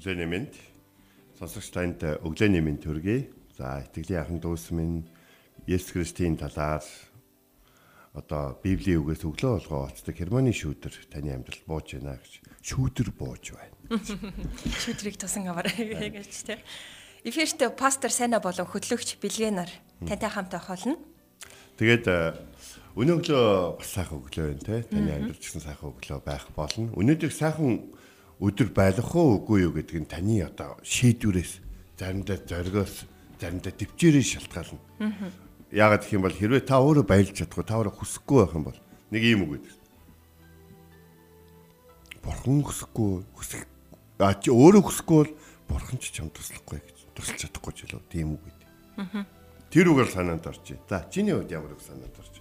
Өглөөний мэнд. Сонсогч танд өглөөний мэнд төргий. За итгэлийн ахын дүүс минь Есүс Христийн талаар одоо Библийн үгээс өглөө болгоо оцдог Германы шүүдэр таны амьдралд бууж байна гэж шүүдэр бууж байна. Шүүдрийг тусан аваар гэж тий. Эфирт пастор Сайна болон хөтлөгч Билгэнаар тантай хамт байх болно. Тэгээд өнөө өглөө бас сайхан өглөө байна те. Таны амьдрал ч гэсэн сайхан өглөө байх болно. Өнөөдөр сайхан өдөр байх уу үгүй юу гэдэг нь таны одоо шийдвэрээс заримдаа зоригоос заримдаа төвчээрээ шалтгаална. Яагаад гэх юм бол хэрвээ та өөрөө баялж чадахгүй та өөрөө хүсэхгүй байх юм бол нэг юм үг гэдэг. Бурхан хүсэхгүй хүсэх а чи өөрөө хүсэхгүй бол бурхан ч чам туслахгүй гэж тусалж чадахгүй ч үлээ тийм үг гэдэг. Тэр үгээр санаанд орчих. За чиний хувьд ямар үг санаанд орчих?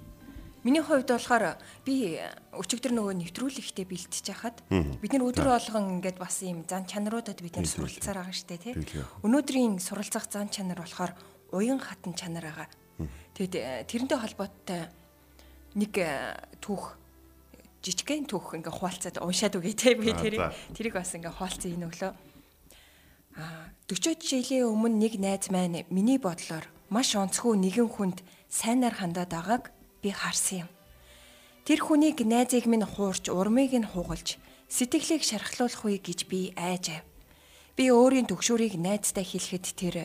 Миний хувьд болохоор би өчигдөр нөгөө нэвтрүүлэгтээ бэлтэж хахад бид нар өдөр болгон ингээд бас ийм зан чанаруудад бид нар суралцаар байгаа штэ тий. Өнөөдрийн суралцах зан чанар болохоор уян хатан чанар байгаа. Тэгэд э, тэрнтэй холбоотой нэг э, түүх жижигхэн түүх ингээ хуалцаад уншаад үгүй те би тэрийг тэрийг бас ингээ хуалцсан энэ өглөө. А 40 жилийн өмнө нэг найз маань миний бодлоор маш онцгүй нэгэн хүнд сайнаар хандаад байгааг би харсан юм. Тэр хүнийг найзыг минь хуурч урмыг нь хугалж сэтгэлийг шархлуулах үе гэж би айжав. Би өөрийн төгшүүрийг найзтай хэлэхэд тэр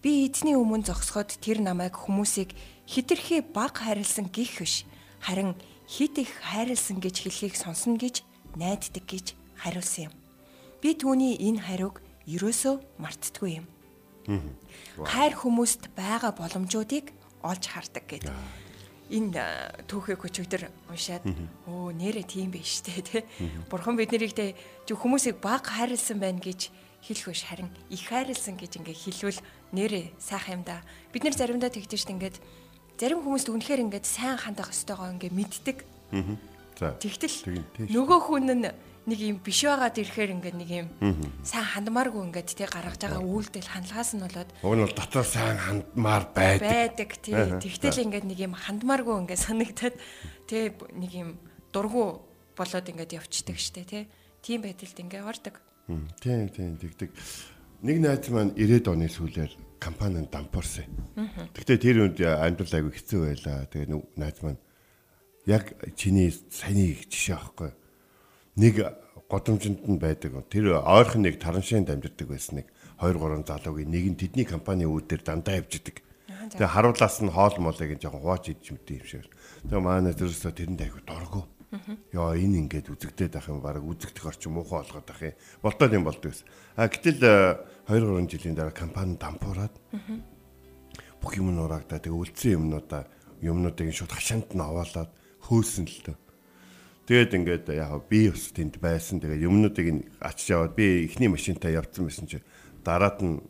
Би эзний өмнө зогсоход тэр намайг хүмүүсийг хитрхи баг хайрлсан гих биш харин хит их хайрлсан гэж хэлхийг сонсно гэж найддаг гэж хариулсан юм. Би түүний энэ хариуг ерөөсөө мартдаггүй юм. Хайр хүмүүст байгаа боломжуудыг олж хардаг гэдэг. Энэ түүхийг өчигдөр уншаад өө нэрэ тийм биш үү те. Бурхан биднийг те хүмүүсийг баг хайрлсан байна гэж хэлэх биш харин их хайрлсан гэж ингээ хэлвэл нэрээ сайхан юм да. Бид нэр заримдаа тэгдэж шít ингээд зарим хүмүүст үнэхээр ингээд сайн хандах ёстойгоо ингээ мэддэг. Аа. За. Тэгтэл нөгөө хүн нь нэг юм биш байгаад ирэхээр ингээд нэг юм сайн хандмааргүй ингээд тий гаргаж байгаа үйлдэл хандлагаас нь болоод уг нь бол дотор сайн хандмаар байдаг. Байдаг тий. Тэгтэл ингээд нэг юм хандмааргүй ингээд санагдаад тий нэг юм дургу болоод ингээд явцдаг штэ тий. Тийм байдалд ингээд ордог. Тийм тийм тэгдэг нэг найз маань 90-ад оны сүүлээр компанид дампуурсан. Гэхдээ тэр үнд амьдрал айгүй хэцүү байлаа. Тэгээ найз маань яг чиний саяны жишээ аахгүй. Нэг годомжинд нь байдаг. Тэр ойрхон нэг тараншинд амьдардаг байсан нэг 2 3 залуугийн нэг нь тэдний компани үүдээр дандаа явж идэг. Тэгээ харуулаас нь хоол молыг нь жоохон хувааж идэж мэдээ юм шиг. Тэгээ манай дөрөсөө тэрэнд айгүй дургу. Яа энэ ингээд үзэгдээд ах юм баг үзэгдэх орчин муухай болгоод ах юм. Болтоод юм болдог ус. А гэтэл 2 3 жилийн дараа компани дампуураад бүх юм нураагдаа тэгээ үлдсэн юмнуудаа юмнуудыг шууд хашаанд нь аваалаад хөөсөн л тоо. Тэгээд ингээд яг би бас тэнд байсан. Тэгээд юмнуудыг ачиж аваад би ихний машинтаа явцсан байсан чи дараад нь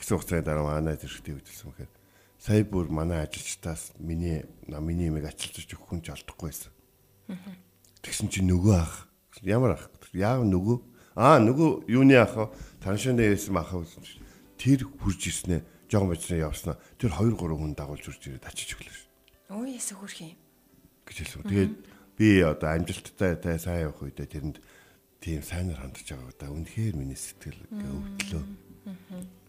хэсэг хугацааны дараа манай зэрэгтэй үдэлсэн гэхээр сая бүр манай ажилчдаас миний миний имийг ачилж өгөх хүн ч олдохгүй байсан. Тэгсэн чи нөгөө ах ямар ах яав нөгөө аа нөгөө юуны ах таншааны яасан ах тэр хурж ирснэ жоон бочны явснаа тэр 2 3 хүн дагуулж үрж ирээд ачиж өглөө. Өө ясаа хөрх юм. гэж хэлсэн. Тэгээд би одоо амжилттай тай сайн явах үедээ тэрэнд тийм сайнаар хандж байгаа да үнэхээр миний сэтгэл өвдлөө.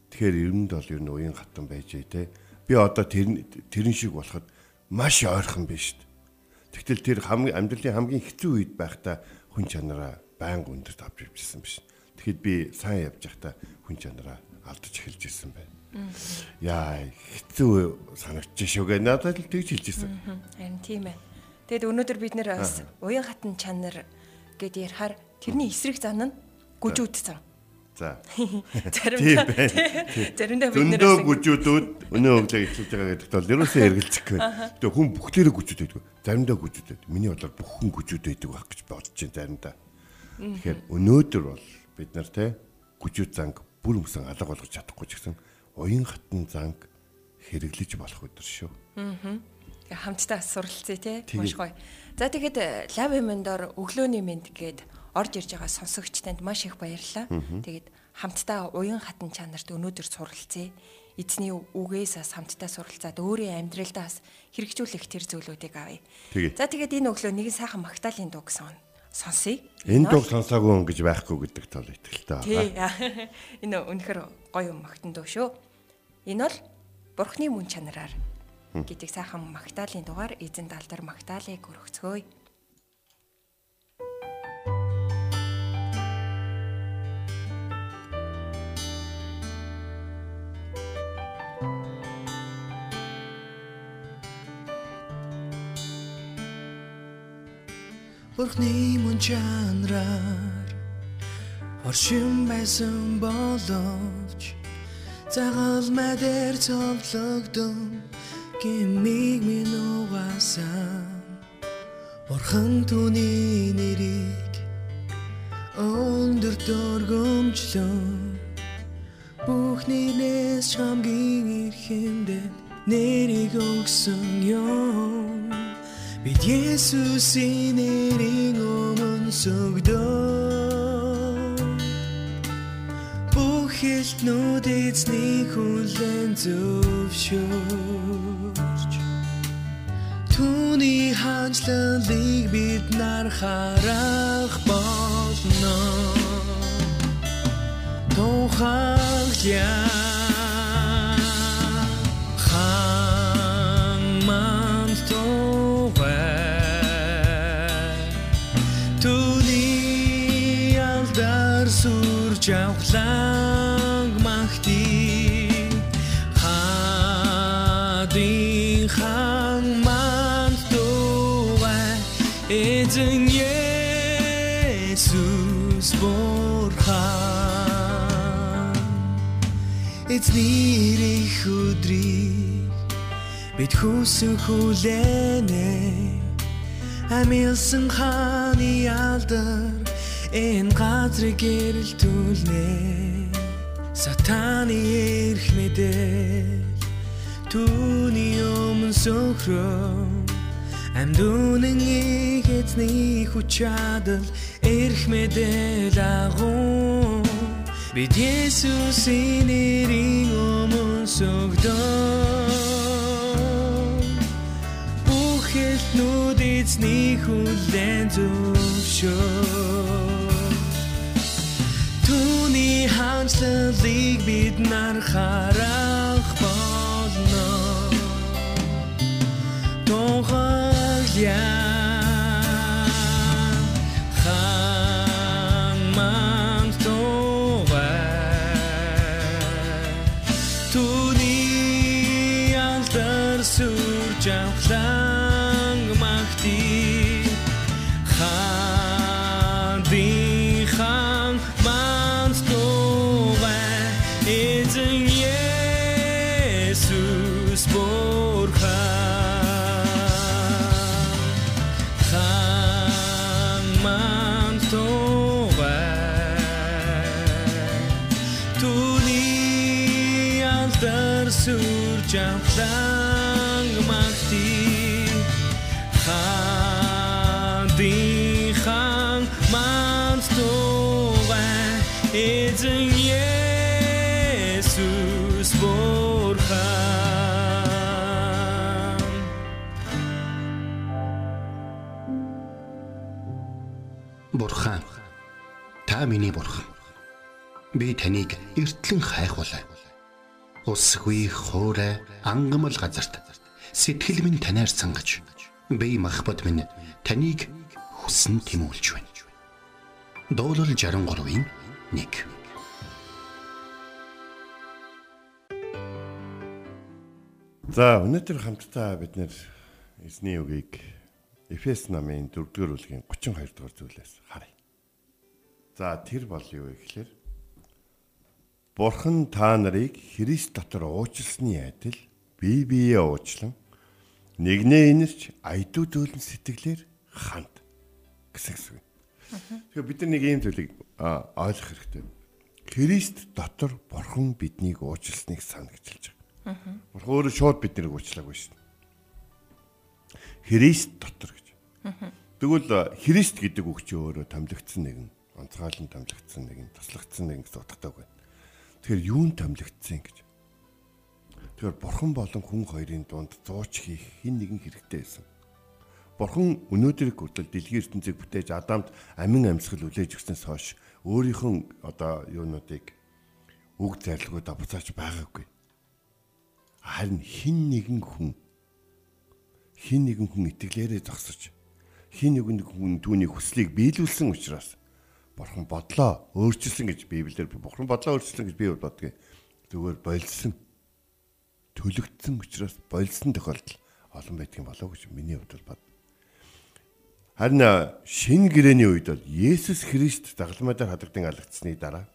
Тэгэхээр ерөнд бол ер нь уян хатан байж те. Би одоо тэр тэрэн шиг болоход маш ойрхон биш шүү дээ. Тэгтэл тэр хамгийн амьдралын хамгийн хэцүү үед байхдаа хүн чанараа байнга өндөрт авч явжсэн биш. Тэгэхэд би сайн явж байхдаа хүн чанараа алдаж эхэлж ирсэн байна. Яа хэцүү санагдчих шүүгээ надад л тэгж хэлж ирсэн. Харин тийм ээ. Тэгэд өнөөдөр бид нэр бас уян хатан чанар гэд ярихаар тэрний эсрэг зан нь гүжүүд зан. За. Заримдаа заримдаа бид нэр зөндөө гүжүүдүүд өнөө өглөө ихлэж байгаа гэдэгт бол ерөөсөө эргэлзэхгүй. Тэгээ хүн бүхлээрээ гүжүүд байдаг. Заримдаа гүжүүд байдаг. Миний бодлоор бүх хүн гүжүүд байдаг байх гэж бодож байна заримдаа. Тэгэхээр өнөөдөр бол бид нар те гүжүү занг бүр өмсөн алга болгож чадахгүй ч гэсэн уян хатан занг хэрэглэж болох өдөр шүү. Аа. Хамтдаа суралцъя тий. Маш гоё. За тэгэхэд лав эмэндор өглөөний мэд гээд орж ирж байгаа сонсогч танд маш их баярлалаа. Тэгээд хамтдаа уян хатан чанарт өнөөдөр суралцъя. Эзний үгээс хамтдаа суралцаад өөрийн амьдралдаа хэрэгжүүлэх тэр зүйлүүдийг авъя. За тэгээд энэ өглөө нэгэн сайхан магтаалын дуу гэсэн сонсъё. Энэ дуу сонсоогүй хүн гэж байхгүй гэдэг тал итгэлтэй байна. Тий. Энэ үнэхэр гоё магтан дуу шүү. Энэ бол Бурхны мөн чанараар гэдэг сайхан магтаалын дугаар эзэн далдар магтаалыг өргөцгөөе. Бурхны мөн чанараар оршин байсан боловч цагаал мэдэр цовлогдсон гимиг минь угаасан Бурхан түүний нэрийг өндөр дөргөмжлөн. Бүхнээс хамгийн эрхэмдэн нэрийг өгсөн юм Бид Есүсийн нэрийн өмнө сөгдөө Бүхэлтнүүд эзний хүлэн зөвшөөрч. Түүний хаанчлалыг бид нар харах болно. Тухайлаа жавхланг эзний хөдрийг бид хүсэн хүлэнэ. Амилсан хааны алдар энэ газрыг гэрэлтүүлнэ сатаны эрх мэдээ түүний өмнө сөхрөө. Амдүнэн эзний хүч чадал эрх мэдээ лагуу бид Есүсийн нэрийн өмнө сөгдөө бүхэлтнүүд эзний хүлэн зөвшөөр хаанчлалыг бид нар харах болно. Тохоля хан та миний бурхан би таныг эртлэн хайхвалаа Усгүй хоорой ангамл газарт сэтгэл минь танаар сангаж би махбат минь таныг хүсн тимүүлж байна. Дуулал 63-ийн 1 За өнөөдөр хамтдаа бид нэр эзний үгийг Эфес намын 4-р бүлгийн 32 дугаар зүйлээс харъя. За тэр бол юу вэ гэхээр Бурхан та нарыг Христ дотор уучлсны адил бие биеэ уучлан нэгнээ инэрч айдуу дүүлэн сэтгэлээр ханд гэсэн үг. Тэгэхээр бид нар нэг ийм зүйлийг ойлгох хэрэгтэй. Христ дотор бурхан биднийг уучлсныг сана гэж хэлж байгаа. Бурхан өөрөө шууд биднийг уучлаагүй шин. Христ дотор гэж. Тэгвэл Христ гэдэг үг чи өөрөө томилогдсон нэгэн, онцгойлон томилогдсон нэгэн, туслагдсан нэгэн гэсэн утгатай байна. Тэгэхээр юунд томилогдсон гэж. Тэгэхээр бурхан болон хүн хоёрын дунд зууч хийх хин нэгэн хэрэгтэй байсан. Бурхан өнөөдрийг хүртэл дэлхийн ертөнцийг бүтээж Адамд амин амьсгал үлээж өгснөөс хойш өөрийнхөө одоо юунуудыг үг зарлгуудаа буцааж байгаагүй. Харин хин нэгэн хүн хин нэгэн хүн итгэлээрээ зогсож хин нэгэн хүн түүний хүслийг биелүүлсэн учраас бурхан бодлоо өөрчилсөн гэж Библиэр бурхан бодлоо өөрчилсөн гэж би боддог. Зүгээр болсон төлөгдсөн учраас болсон тохиолдол олон байдгийн болоо гэж миний хувьд бод. Харин шинэ гэрээний үед бол Есүс Христ дагалмай дээр хадагдсан алгацсны дараа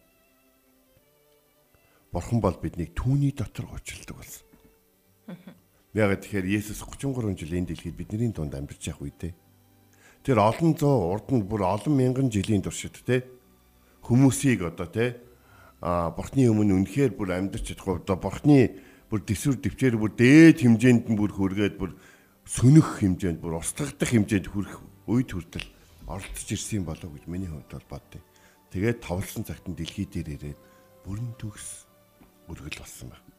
Бурхан бол биднийг түүний дотор уучлдаг болсон. Яг тэгэхээр Есүс 33 жил энэ дэлхийд бидний дунд амьдарч явах үедээ тэр олон зуун урд нь бүр олон мянган жилийн туршид те хүмүүсийг одоо те а бурхны өмнө үнэхээр бүр амьдарч чадах одоо бурхны бүр төсвөр төвчээр бүр дээд хэмжээнд нь бүр хүргээд бүр сөнөх хэмжээнд бүр устгагдах хэмжээнд хүрэх үед хүртэл оролцож ирсэн болов гэж миний хувьд бол боддیں۔ Тэгээд товлсон цагт нь дэлхий дээр ирээд бүрэн төгс өргөл болсон байна.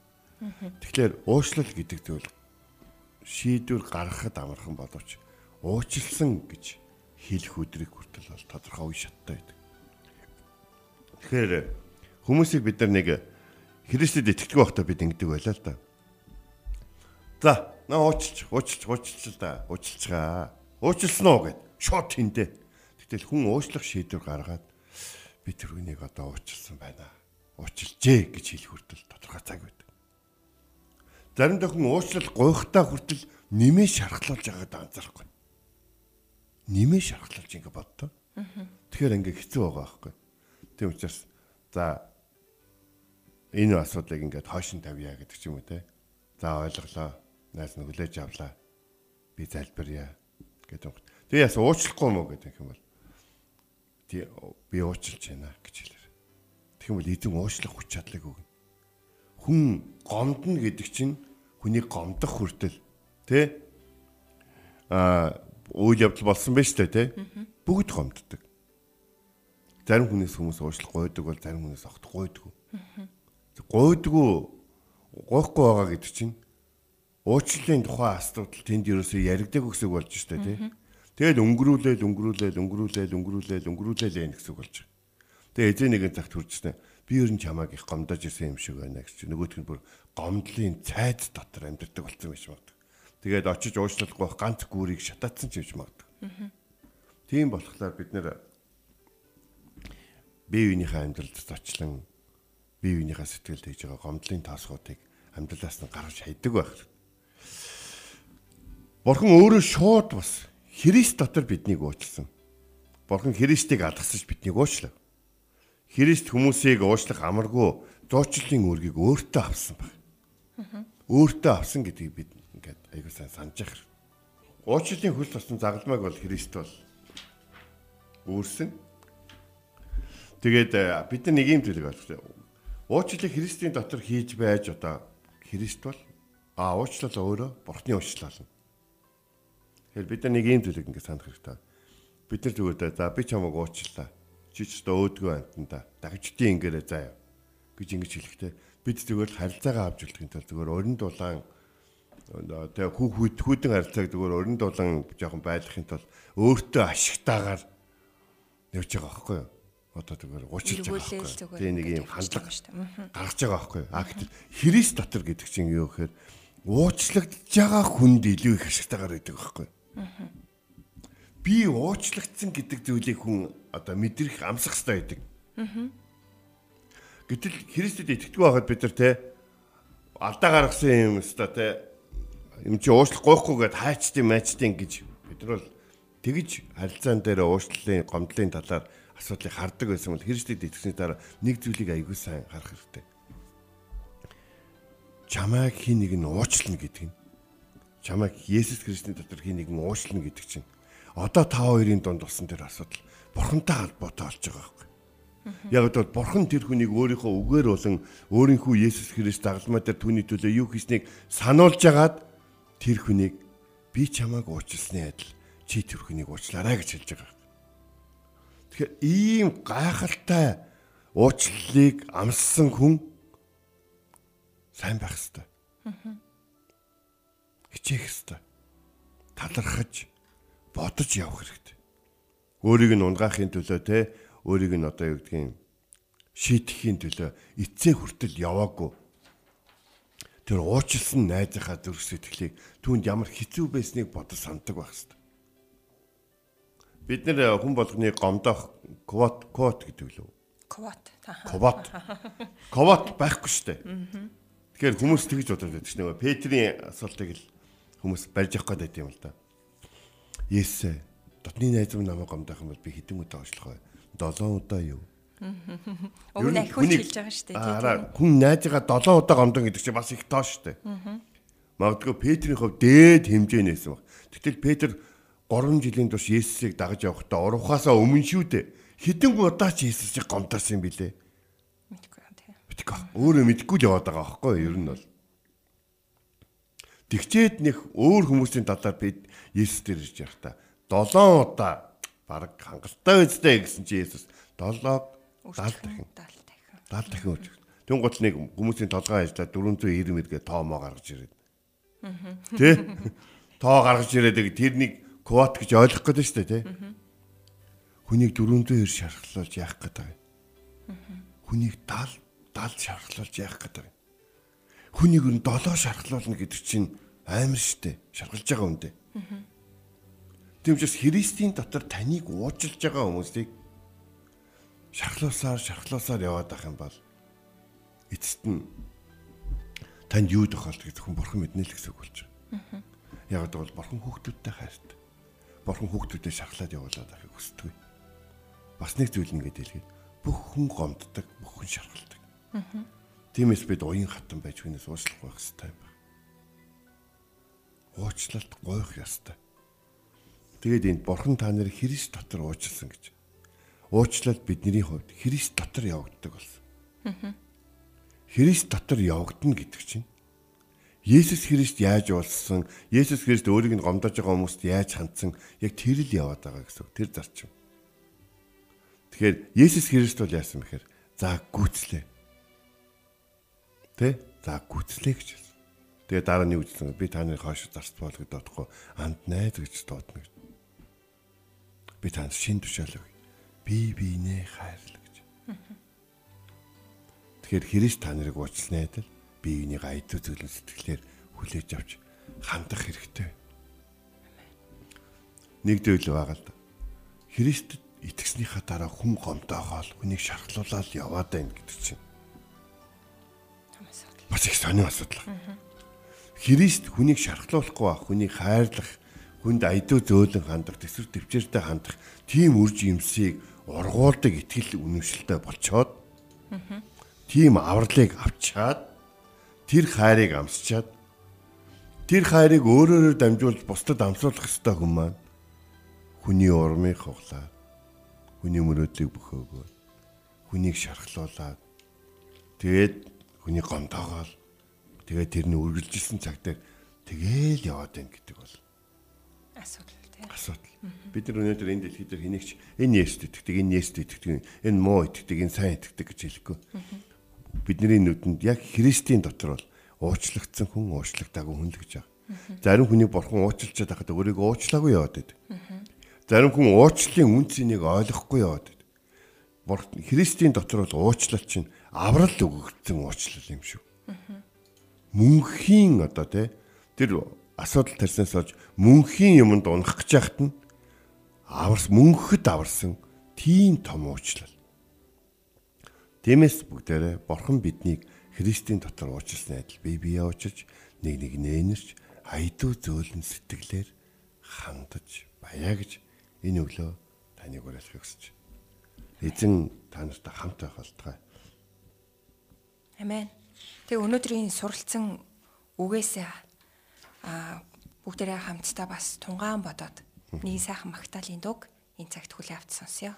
Тэгэхээр уушлал гэдэг зүйл шийдвэр гаргахад амархан боловч уучлсан гэж хэлэх өдрийг хүртэл бол тодорхой үе шаттай байдаг. Тэгэхээр хүмүүсийг бид нар нэг Христэд итгэдэг байхдаа бид ингэдэг байлаа л да. За, наа уучлж, уучлж, уучлж л да. Уучлцгаа. Уучлсан уу гэд шууд тэндээ. Гэтэл хүн уучлах шийдвэр гаргаад би тэр үнийг одоо уучлсан байна. Уучлжээ гэж хэлэх хүртэл тодорхой цаг байдаг. Заримдаа хүн уучлал гойхтаа хүртэл нэмээ шархлуулж байгааг анзаарахгүй нэмээ шархлуулж ингэ боддоо. Тэгэхээр ингээ хэцүү байгаа байхгүй. Тийм учраас за энэ асуудлыг ингээд хойшин тавья гэдэг ч юм уу те. За ойлголоо. Найз нь хүлээж авлаа. Би залбирая гэдэг. Тэгээ яс уучлахгүй мó гэдэг юм бол тий би уучлж байна гэж хэлэр. Тэгэх юм бол эзэн уучлах хүч чадлыг өгнө. Хүн гомдно гэдэг чинь хүний гомдох хүртэл тий а үйл явдал болсон байж тээ тий. Бүгд гомддог. Зарим хүнээс хүмүүс уушлах гойдог бол зарим хүнээс огт гойдгүй. Гойдгүй гойхгүй байгаа гэдэг чинь уучлалын тухай асуудал тэнд ерөөсөө яригдаг үг болж штэ тий. Тэгэл өнгөрүүлээл өнгөрүүлээл өнгөрүүлээл өнгөрүүлээл өнгөрүүлээл энэ гэсэн болж байгаа. Тэгээ эзэн нэгэн цагт хүрчтэй. Би ер нь чамааг их гомдож исэн юм шиг байна гэж нөгөөх нь бүр гомдлын цайд дотор амьддаг болсон байж магадгүй. Тэгээд очиж уучлахгүй байх ганц гүүрийг шатаацсан ч гэж магадгүй. Тийм болохоор бид нэр бие биенийхээ амьдралд зочлон бие биенийхээ сэтгэлд хийж байгаа гомдлын таасгуудыг амьдралаас нь гаргаж хайдаг байх. Бурхан өөрөө шууд бас Христ дотор биднийг уучлсан. Бурхан Христийг алгасаж биднийг уучлав. Христ хүмүүсийг уучлах амаргүй зуучлалын үүргийг өөртөө авсан баг. Өөртөө авсан гэдгийг бид ингээд айгуу сайн санаж явах. Уучлалын хөл тосон загалмайг бол Христ бол өөрсөн. Тэгээд э, бид нар нэг юм зүйлийг ойлгох. Уучлалыг Христийн дотор хийж байж одоо Христ бол а уучлал өөрөө Бурхны уучлал. Тэгэхээр бид нар нэг юм зүйлийг ингээд санах хэрэгтэй. Бид нар зүгээр за би чамайг уучлаа. Чи ч одоо өөдгөө амтанда дагждیں ингээрэ заяа гэж ингэж хэлэхдээ бид зүгээр харилцаагаа авч үлдэхин тулд зүгээр өрн дулаан тэгээ хүүхэд хүүдэн харилцааг зүгээр өрн дулан жоохон байлгахын тулд өөртөө ашигтаагаар явж байгаа байхгүй юу? Одоо зүгээр уучлж байгаа байхгүй. Тэгээ нэг юм хандлага гаргаж байгаа байхгүй юу? А гэтэл Христ дотор гэдэг чинь юу гэхээр уучлагдж байгаа хүнд илүү их ашигтаагаар байдаг байхгүй юу? Би уучлагдсан гэдэг зүйлийг хүн одоо мэдрэх амсах хэрэгтэй байдаг. Гэтэл Христэд итгэдэг байхад бид нар те алдаа гаргасан юм өстой те юм чи уушлах гоохгүй гэд хайчтын майчтын гэж бид нар бол тэгж харилцаан дээр уурчлалын гомдлын талаар асуудлыг хардаг байсан бол хэрэгжлийг итгэсний дараа нэг зүйлийг аягүй сайн харах хэрэгтэй. Чамайг хин нэг нь уучлна гэдэг нь. Чамайг Есүс Христийн дотор хин нэг нь уучлна гэдэг чинь. Одоо та хоёрын дунд болсон тэр асуудал бурхантай холбоотой болж байгаа байхгүй. Яг л бурхан тэр хүнийг өөрийнхөө үгээр болон өөрийнхөө Есүс Христ дагалмаа дээр түүний төлөө юу хийснийг сануулж агаад тэр хүнийг би чамааг уучлсны адил чи тэр хүнийг уучлаарай гэж хэлж байгаа. Тэгэхээр ийм гайхалтай уучлалыг амссан хүн сайн байх хэвээр. Хичээх хэвээр. Талархаж бодож явах хэрэгтэй. Өөрийг нь унгаахын төлөө те өөрийг нь одоо юу гэдгийг шийтгэхийн төлөө эцээ хүртэл яваагүй. Тэр уучлсан найзынхаа зүрх сэтгэлийг түүнд ямар хэцүү байсныг бодож санддаг байх хэвээр. Бид нэр хүн болгоны гомдох квот квот гэдэг лөө. Квот. Квот. Квот байхгүй штэ. Тэгэхээр хүмүүс тэгж бодоод байдаг шнэ. Петрийн асуултыг л хүмүүс барьж явах байт юм л да. Есүс дотны найз минь намайг гомдох юм бол би хэдэн удаа уучлах вэ? 7 удаа юу? Уг нь ахиуч хэлж байгаа шүү дээ. Аа хүн найзыгаа 7 удаа гомдон гэдэг чинь бас их тоо шүү дээ. Магадгүй Петрийн хувьд дээд хэмжээнээс баг. Тэгтэл Петр 3 жилийн турш Есүсийг дагаж явахдаа урахаасаа өмнө шүү дээ. Хэдэн удаа ч Есүсийг гомдоосон юм билээ. Мэдгүй юм тийм. Мэдгүй. Өөрөө мэдгүй л яваад байгаа байхгүй юу? Ер нь бол. Тэгчээд нэх өөр хүмүүсийн талаар бид Есүс дээр ирж ярих та. 7 удаа баг хангалттай үстэй гэсэн чи Есүс 7-ог 70 дахин 70 дахин. 70 дахин үж. Түн гол нэг хүмүүсийн толгой ажиллаа 490 мэргээ тоомоо гаргаж ирээд. Тэ? Тоо гаргаж ирээд тэрнийг квот гэж ойлгох гэдэг шүү дээ, тэ? Хүнийг 490 шархлуулж яах гэдэг юм. Хүнийг 70 70 шархлуулж яах гэдэг юм. Хүнийг өн 7 шархлуулна гэдэг чинь амар штэ. Шархалж байгаа үндэ. Тийм учраас Христийн дотор таныг уучлж байгаа хүмүүсийг шархлуусаар шархлуусаар яваад ах юм бол эцэст нь танд юу тохиолдох гэдэг хүн бурхан мэднэ л гэсэн үг болж байгаа. Яг бол бурхан хүүхдүүдтэй хайртай. Бурхан хүүхдүүдэд шархлаад явуулаад ахыг хүсдэг. Бас нэг зүйл ингээд хэлгээд бүх хүн гомддог, бүх хүн шархалдаг. Тиймээс бид уян хатан байж хүнээс уучлах байх хэрэгтэй юм байна. Уучлалт гойх ёстой. Тэгээд энд бурхан та нарыг Христ дотор уучлсан гэж. Уучлалт бидний хувьд Христ дотор явагддаг болсон. Христ дотор явагдана гэдэг чинь Есүс Христ яаж уулсан, Есүс Христ өөрийг нь гомдож байгаа хүмүүст яаж хандсан, яг тэр л яваад байгаа гэсэн. Тэр зарчим. Тэгэхээр Есүс Христ бол яасан бэхээр за гүйцлээ. Тэ? За гүйцлээ гэж хэлсэн. Тэгээ дараа нь юу гэсэн би та нарыг хойш зарц гэж дуудахгүй анд найз гэж дуудана гэж. Би танд шин тушаал өгье. Би биенээ хайрлаа гэж. Тэгэхээр Христ та нарыг уучлснаа адил биенийг айдуу зөвлөн сэтгэлээр хүлээж авч хандах хэрэгтэй. Нэг дэвэл байгаа л да. Христэд итгэснийхаа дараа хүн гомдоогоол хүнийг шархлуулаад яваад байна гэдэг чинь. Маш их сонио асуудал. Христ хүнийг шархлуулахгүй ба хүнийг хайрлах, хүнд айдуу зөөлөн хандах, төсвөр төвчээртэй хандах тийм үр жимсийг ургуулдаг итгэл үнэмшилтэй болчоод тийм авралыг авчаад тэр хайрыг амсчаад тэр хайрыг өөрөөрөө дамжуулж бусдад амсуулах ёстой хүн маань хүний урмыг хуглаад хүний мөрөөдлийг бөхөөгөө хүнийг шархлуулаад тэгээд хүний гомдоогоол тэгээд тэрний үргэлжилсэн цаг дээр тэгээл яваад байна гэдэг бол Асуудал. Асуудал. Бид нар өнөөдөр энэ дэлхий дээр хэнийгч энэ Есүст итгэдэг, энэ Есүст итгэдэг, энэ муу итгэдэг, энэ сайн итгэдэг гэж хэлэхгүй. Бидний нүдэнд яг Христийн дотор бол уучлагдсан хүн уучлагдаагүй хүн л гэж байгаа. Зарим хүний бурхан уучлж чадахад өөрийгөө уучлаагүй яваад байдаг. Зарим хүн уучлалын үн цэнийг ойлгохгүй яваад байдаг. Бурхан Христийн дотор бол уучлал чинь аврал өгөгдсөн уучлал юм шүү. Мөнхийн одоо тий тэр асуудал тарснаас олж мөнхийн юмд унах гэж яхад нь аварс мөнхөд аварсан тийм том уучлал. Тиймээс бүгдээрээ Бурхан биднийг Христийн дотор уучлсны адил бие биеэ уучлж нэг нэг нэнэрч айдуу зөөлөн сэтгэлээр хандаж баяа гэж энэ өглөө таныг уриалахыг хүсэж. Эзэн та нартай хамт байх болтугай. Амен. Тэгээ өнөөдрийн суралцсан үгээсээ а бүгдээрээ хамтдаа бас тунгаан бодоод нэг сайхан магтаалын дуг энэ цагт хүлээ авч сонсъё.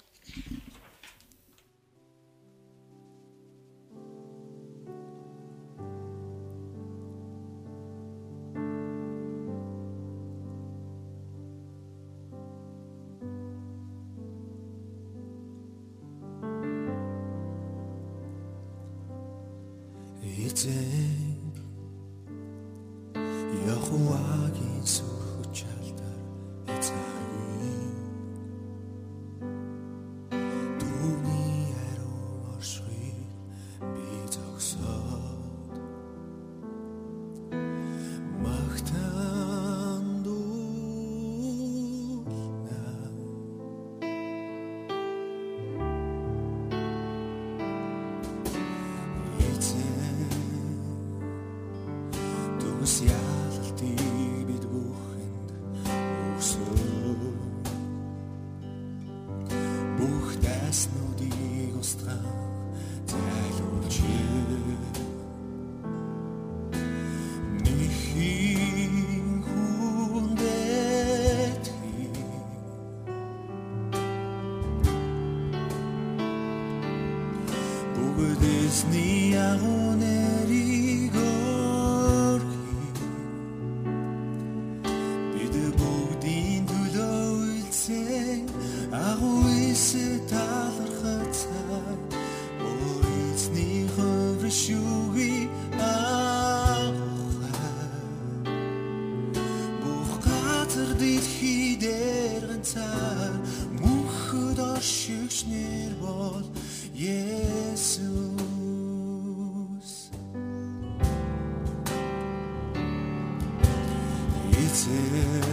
Оршигч нэр бол Есүс. Эцэг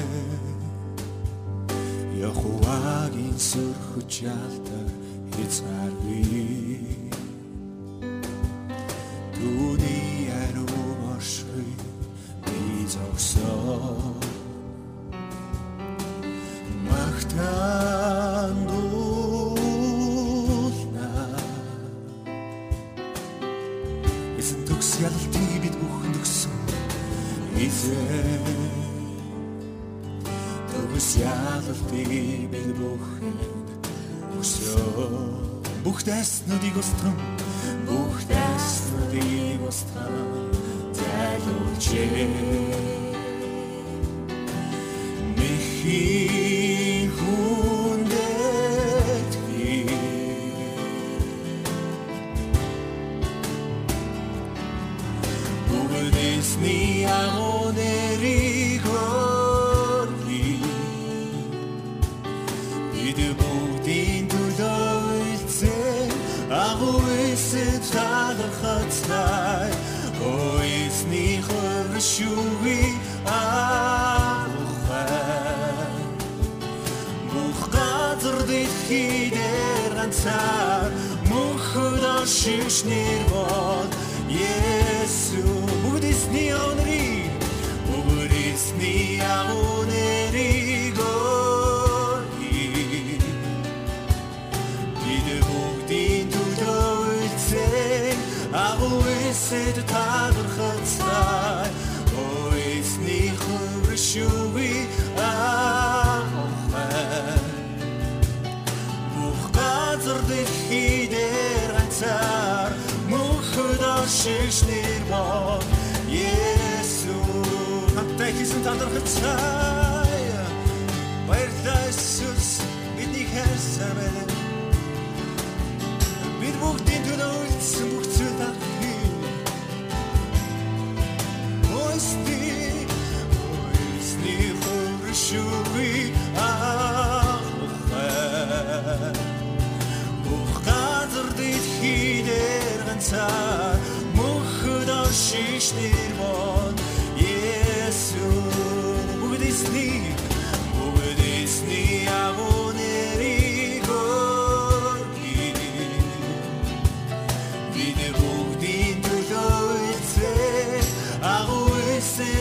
Яхуагийн сүрхүч алдар хязгааргүй Бүх дэснүүдийг устган Бүх дэснүүдийг устган Зайлуулжээ Михийн агуйсэд талархацтай Ойсний хөршүүги аахай Бүх газар дэлхий дээр ганцаар мөнхөд оршиж нэр бол Есүс. Хамтдаа хийсэн талархацтай. Баярлалаа Иесус бидний хайрсаар байна Бид бүгдийн төлөө үлдсэн бүх ганцаар мөнхөд оршиж нэр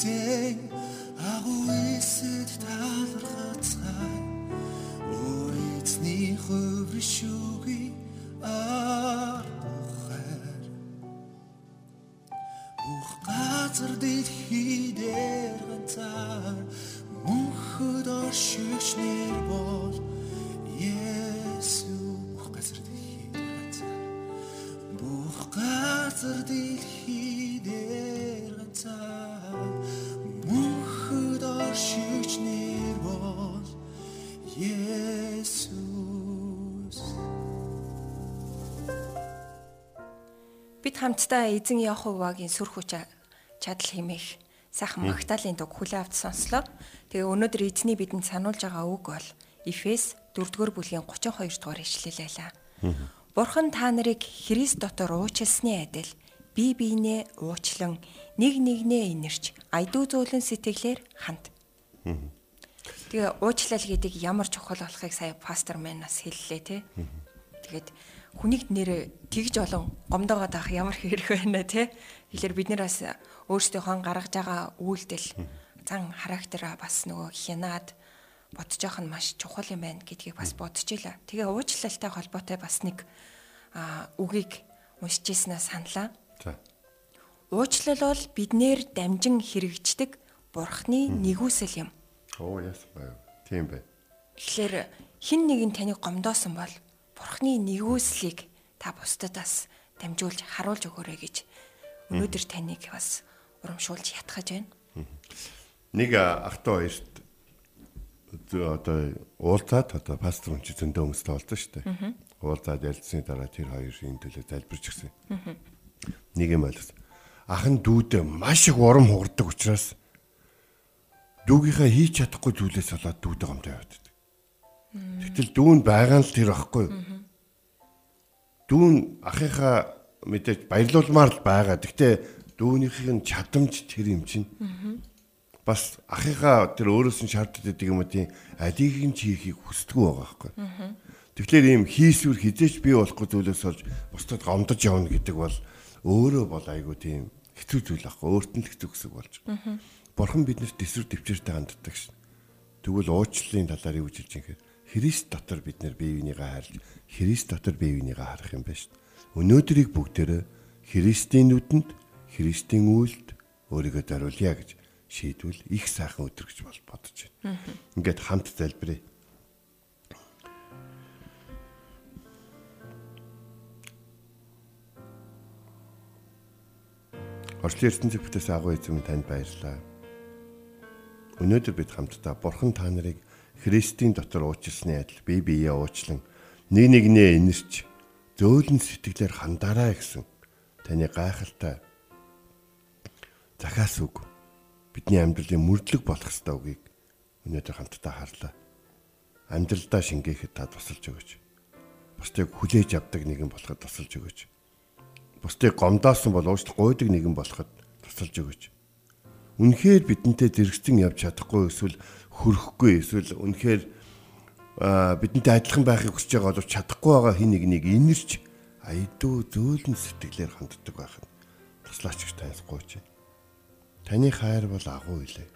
Эсээ агуулсэд талархацгай өөрийнхний хөвр шүгий ахаар бүх газар дэд хидээр ганцаар мөнхөд оршигч нэр боо Бид хамтдаа эзэн Яховагийн сүр хүч чадал хэмээх сайхан магтаалын дуг хүлээ авч сонслоо. Тэгээ өнөөдөр эзний бидэнд сануулж байгаа үг бол Эфес 4-р бүлгийн 32 дугаар ишлэл байлаа. Бурхан та нарыг Христ дотор уучлсны адил бие биенээ уучлан нэг нэгнээ инэрч айдуу зөөлөн сэтгэлээр ханд. Тэгээ уучлал гэдэг ямар чухал болохыг сая пастор мэн бас хэллээ те. Тэгээд хүнийг нэр тэгж олон гомдоогоод авах ямар хэрэг байна те. Тэгэхээр бид нэр бас өөрсдийнхөө гаргаж байгаа үйлдэл зан характера бас нөгөө хянаад бодож явах нь маш чухал юм байна гэдгийг бас бодож илаа. Тэгээ уучлалтай холбоотой бас нэг үгийг уншиж ирснээр саналаа. За. Уучлал бол биднэр дамжин хэрэгждэг бурхны нэгүсэл юм. Оо яс бай. Тийм бай. Тэгэхээр хин нэгэн таныг гомдоосон бол бурхны нэгүслийг та бусдадаас дамжуулж харуулж өгөөрэй гэж өнөөдөр таныг бас урамшуулж ятгах байна. Нэг ах トゥ хоёрт одоо уулзаад одоо пастор хүн чи зөндөө хүмүүстэй уулзсан шүү дээ. Уулзаад ялцсны дараа тэр хоёрын төлөө залбирч гисэн. Нэг юм ойлгосон. Ах нь дүүдээ маш их урам хугардаг учраас дүүгийнхаа хийж чадахгүй зүйлээс болоод дүүдээ гомдоо яваад. Тэгтэл дүүн байгаа нь л тэр ахгүй. Дүүн ахыхаа мэдээж баярлуулмаар л байгаа. Гэхдээ дүүнийхийг нь чадамж тэр юм чинь. Бас ахыхаа тэр өөрөөс нь шаарддаг гэдэг юм уу тийм алийг нь чийхийг хүсдэггүй байгаа байхгүй. Тэгэхээр ийм хийсвэр хизээч бий болохгүй зүйлээс олж бусдад гомдож явна гэдэг бол өөрөө бол айгу тийм хэцүү зүйл ахгүй. Өөрт нь хэцүү гэсэн болж. Бурхан биднэрт төсвөр төвчээртэй ханддаг шин. Тэгвэл уучлалын талаар юу гэж хэлж юм хэрэг Христ дотор бид нэр бие бинийгээ харж Христ дотор бие бинийгээ харах юм байна шүү дээ. Өнөөдрийг бүгдээрээ Христийн нүдэнд Христийн үйлд өөрийгөө даруулъя гэж шийдвэл их сайхан өдөр гэж бол бодож байна. Ингээд хамт залбирая. Орчлын ертөнцийн бүтээс агуу эзэм танд баярлалаа. Өнөөдөр бид хамтдаа Бурхан та нарыг Христийн дотор уучлсны адил бие биеэ уучлан нэг нэгнээ инэрч зөөлөн сэтгэлээр хандаарай гэсэн таны гайхалтай захаас үг бидний амьдралын мөрдлөг болох ёстой үгийг өнөөдөр хамтдаа харлаа. Амьдралдаа шингээхэд та тусалж өгөөч. Бусдыг хүлээж авдаг нэгэн болоход тусалж өгөөч. Бусдыг гомдоосон бол уучлах гойдаг нэгэн болоход тусалж өгөөч. Үнэхээр бидэнтэй зэрэгцэн явж чадахгүй эсвэл хөрөхгүй эсвэл үнэхээр бидэнтэй адилхан байхыг хүсэж байгаа боловч чадахгүй байгаа хин нэг нэг инэрч айдуу зөөлөн сэтгэлээр ханддаг байх нь туслаач гэж тайлбаргүйч. Таны хайр бол агуу илээ.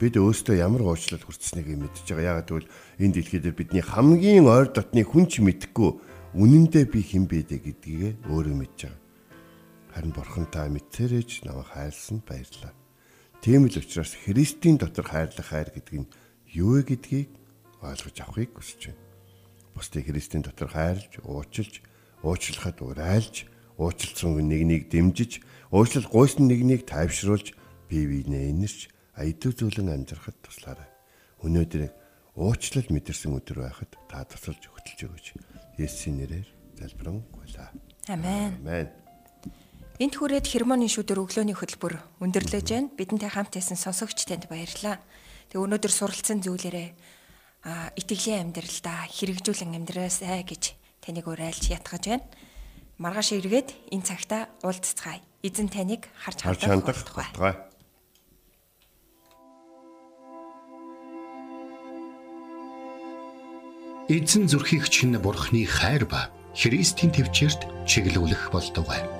Бид өөстөө ямар уучлал хүртсэнийг мэдж байгаа. Яагаад гэвэл энэ дэлхийд бидний хамгийн ойр дотны хүн ч мэдэхгүй үнэндээ би хэн бэ гэдгийг өөрөө мэдж байгаа. Харин бурхан та мэдсэрэж намайг хайрлсан баярлалаа. Тийм л учраас Христийн дотор хайрлах хайр гэдэг нь юу вэ гэдгийг ойлгож авахыг хүсэж байна. Бусдыг Христийн дотор хайрлж, уучлж, уучлахад урайлж, уучлалцсан нэг нэг дэмжиж, уучлал гойсон нэг нэг тайвшруулж, бие биенээ инэрч, айдуу зүйлэн амьдрахад туслаарай. Өнөөдөр уучлал мэдэрсэн өдөр байхад та тусалж хөтөлж өгөөч. Есүсийн нэрээр залбирanгуйлаа. Амен. Амен. Энт хүрээд хермоны шүдэр өглөөний хөтөлбөр өндөрлөж байна. Бидэнтэй хамт байсан сонсогч танд баярлалаа. Тэг өнөөдөр суралцсан зүйлээрээ а итгэлийн амьдралдаа хэрэгжүүлэн амьдраасай гэж таныг уриалж ятгах байна. Маргааш эргээд энэ цагта уулзцгаая. Эзэн таныг харж хандах болтугай. Эзэн зүрхийг чинь бурхны хайр ба Христийн төвчөрт чиглүүлэх болтугай.